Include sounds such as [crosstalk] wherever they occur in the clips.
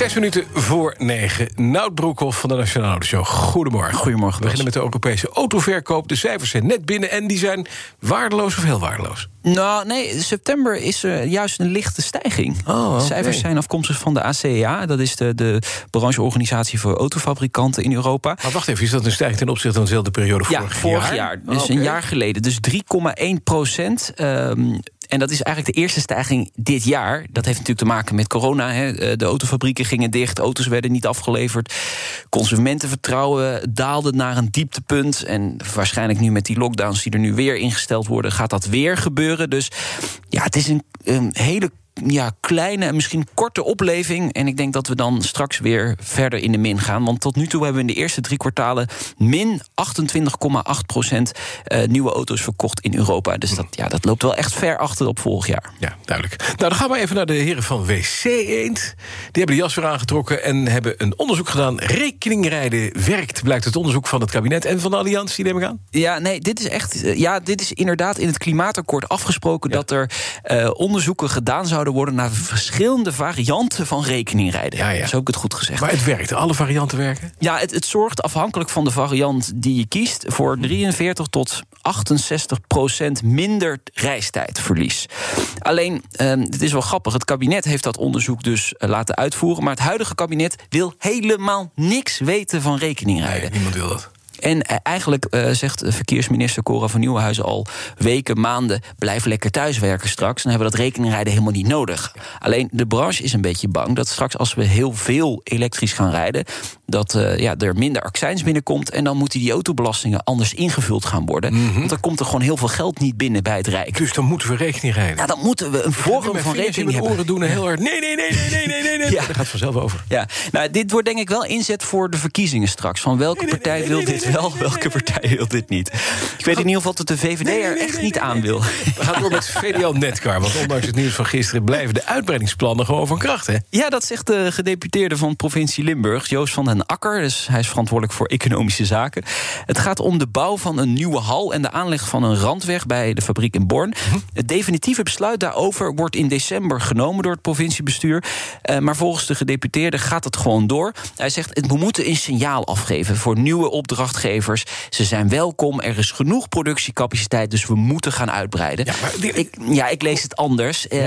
Zes minuten voor negen. Nout Broekhoff van de Nationale Autoshow. Goedemorgen. Goedemorgen. We beginnen met de Europese autoverkoop. De cijfers zijn net binnen en die zijn waardeloos of heel waardeloos. Nou, nee, september is er juist een lichte stijging. Oh. De cijfers zijn afkomstig van de ACEA. Dat is de, de brancheorganisatie voor autofabrikanten in Europa. Maar wacht even, is dat een stijging ten opzichte van dezelfde periode vorig, ja, vorig jaar. Dus Oh, oké. een jaar geleden. Dus 3,1 procent. Ehm, en dat is eigenlijk de eerste stijging dit jaar. Dat heeft natuurlijk te maken met corona. Hè. Eh, De autofabrieken gingen dicht, auto's werden niet afgeleverd. Consumentenvertrouwen daalde naar een dieptepunt. En waarschijnlijk nu met die lockdowns die er nu weer ingesteld worden, gaat dat weer gebeuren. Dus ja, het is een, een hele ja, kleine en misschien korte opleving. En ik denk dat we dan straks weer verder in de min gaan. Want tot nu toe hebben we in de eerste drie kwartalen min 28,8 procent eh, nieuwe auto's verkocht in Europa. Dus dat, ja, dat loopt wel echt ver achter op vorig jaar. Ja, duidelijk. Nou, dan gaan we even naar de heren van WC Eend. Die hebben de jas weer aangetrokken en hebben een onderzoek gedaan. Rekeningrijden werkt, blijkt het onderzoek van het kabinet en van de Alliantie, neem ik aan. Ja, nee, dit is echt. eh, Ja, dit is inderdaad in het klimaatakkoord afgesproken dat er eh, onderzoeken gedaan zouden worden naar verschillende varianten van rekeningrijden. Ja, ja. Zo heb ik het goed gezegd. Maar het werkt, alle varianten werken. Ja, het, het zorgt afhankelijk van de variant die je kiest voor 43 tot 68 procent minder reistijdverlies. Alleen, ehm, het is wel grappig, het kabinet heeft dat onderzoek dus eh, laten uitvoeren, maar het huidige kabinet wil helemaal niks weten van rekeningrijden. niemand wil dat. En eh, eigenlijk eh, zegt verkeersminister Cora van Nieuwenhuizen al weken, maanden... blijf lekker thuiswerken straks. Dan hebben we dat rekeningrijden helemaal niet nodig. Alleen de branche is een beetje bang dat straks als we heel veel elektrisch gaan rijden... dat eh, ja, er minder accijns binnenkomt... en dan moeten die autobelastingen anders ingevuld gaan worden. Want dan komt er gewoon heel veel geld niet binnen bij het Rijk. Dus dan moeten we rekening rijden. Ja, dan moeten we een vorm van rekening hebben. oren doen en heel hard. Nee, nee, nee, nee, nee, nee, nee. nee. [laughs] Ja. Dat gaat vanzelf over. Ja, nou, dit wordt denk ik wel inzet voor de verkiezingen straks. Van welke partij wil dit wel, welke partij wil dit niet? Ik weet in ieder geval dat de VVD er echt niet aan wil. We gaan door met [laughs] VDL Netcar. Want ondanks het nieuws van gisteren blijven de uitbreidingsplannen gewoon van kracht. Hè? Ja, dat zegt de gedeputeerde van provincie Limburg, Joost van den Akker. Dus hij is verantwoordelijk voor economische zaken. Het gaat om de bouw van een nieuwe hal en de aanleg van een randweg bij de fabriek in Born. Het definitieve besluit daarover wordt in december genomen door het provinciebestuur. Eh, maar volgens de gedeputeerde gaat het gewoon door. Hij zegt: we moeten een signaal afgeven voor nieuwe opdrachtgevers. Ze zijn welkom, er is genoeg productiecapaciteit, dus we moeten gaan uitbreiden. Ja, maar ik, ja, ik lees het anders. Eh,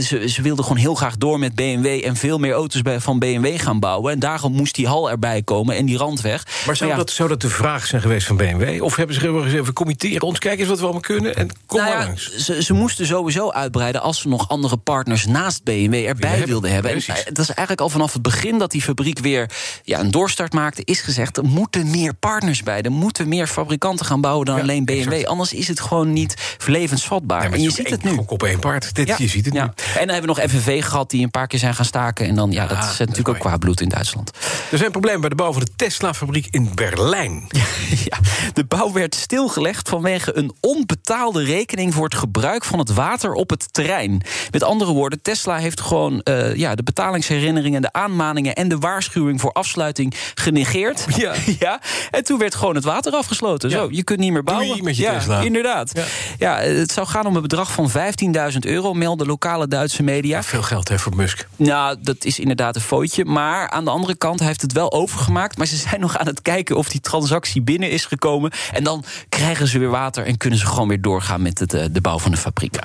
ze, ze wilden gewoon heel graag door met BMW en veel meer auto's bij, van BMW gaan bouwen. En daarom moest die hal erbij komen en die randweg. Maar zou, ja, dat, zou dat de vraag zijn geweest van BMW? Of hebben ze gewoon gezegd, we committeren ons, kijk eens wat we allemaal kunnen... en kom nou maar ja, langs. ze, ze moesten sowieso uitbreiden als ze nog andere partners naast BMW erbij hebben. wilden hebben. En, eh, dat is eigenlijk al vanaf het begin dat die fabriek weer ja, een doorstart maakte, is gezegd: er moeten meer partners bij. Er moeten meer fabrikanten gaan bouwen dan Ja, alleen BMW. exact. Anders is het gewoon niet levensvatbaar. Ja, en je ziet het nu. gok op één paard. Dit, Je ziet het nu. En dan hebben we nog FNV gehad die een paar keer zijn gaan staken. En dan, ja, dat Ah, zet dat natuurlijk ook qua bloed in Duitsland. Er zijn problemen bij de bouw van de Tesla-fabriek in Berlijn. [laughs] Ja, de bouw werd stilgelegd vanwege een onbetaalde rekening voor het gebruik van het water op het terrein. Met andere woorden, Tesla heeft gewoon eh, ja, de betalingsherinneringen, de aanmaningen en de waarschuwing voor afsluiting genegeerd. Ja. [laughs] ja, en toen werd gewoon het water afgesloten. Ja. Zo, je kunt niet meer bouwen. Met je ja, Tesla. Inderdaad. Ja. Het zou gaan om een bedrag van 15.000 euro, melden lokale Duitse media. Veel geld hè, voor Musk. Nou, dat is inderdaad een foutje. Maar aan de andere kant, hij heeft het wel overgemaakt. Maar ze zijn nog aan het kijken of die transactie binnen is gekomen. En dan krijgen ze weer water en kunnen ze gewoon weer doorgaan met het, eh, de bouw van de fabriek.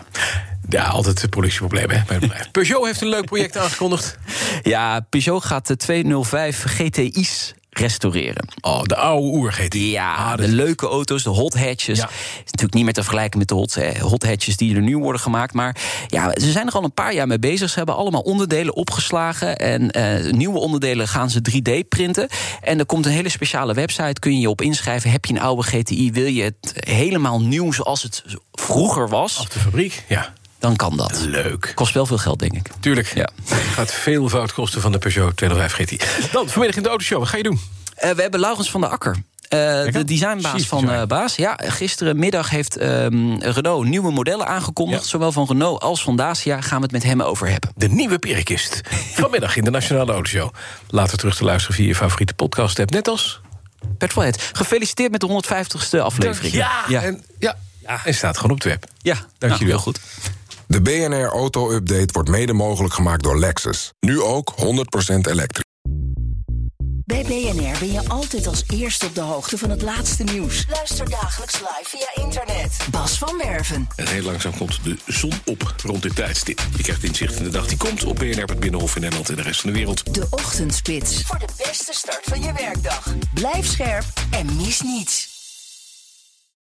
Ja, altijd productieproblemen hè, bij het bedrijf. [laughs] Peugeot heeft een leuk project aangekondigd. Ja, Peugeot gaat de 205 GTI's restaureren. Oh, de oude oer heet die. Ja, Ah, de leuke auto's, de hot hatches. Ja. Is natuurlijk niet meer te vergelijken met de hot, eh, hot hatches die er nu worden gemaakt. Maar ja, ze zijn er al een paar jaar mee bezig. Ze hebben allemaal onderdelen opgeslagen. En eh, nieuwe onderdelen gaan ze 3D printen. En er komt een hele speciale website. Kun je je op inschrijven. Heb je een oude GTI? Wil je het helemaal nieuw zoals het vroeger was? Op de fabriek, ja. Dan kan dat. Leuk. Kost wel veel geld, denk ik. Tuurlijk. Ja. Gaat veel fout kosten van de Peugeot 205 GT. Dan, vanmiddag in de autoshow, wat ga je doen? Eh, we hebben Laurens van der Akker. Uh, de designbaas Chief van design. uh, Baas. Ja, gisterenmiddag heeft um, Renault nieuwe modellen aangekondigd. Ja. Zowel van Renault als van Dacia gaan we het met hem over hebben. De nieuwe perikist. Vanmiddag in de Nationale Autoshow. Later terug te luisteren via je favoriete podcast app. Net als... Petrolhead, gefeliciteerd met de 150ste aflevering. Ja, ja. En, ja. ja, en staat gewoon op de web. ja. Dank nou, jullie wel. goed. De BNR Auto Update wordt mede mogelijk gemaakt door Lexus. Nu ook 100% elektrisch. Bij BNR ben je altijd als eerste op de hoogte van het laatste nieuws. Luister dagelijks live via internet. Bas van Werven. En heel langzaam komt de zon op rond dit tijdstip. Je krijgt inzicht in de dag die komt op BNR, het Binnenhof in Nederland en de rest van de wereld. De Ochtendspits. Voor de beste start van je werkdag. Blijf scherp en mis niets.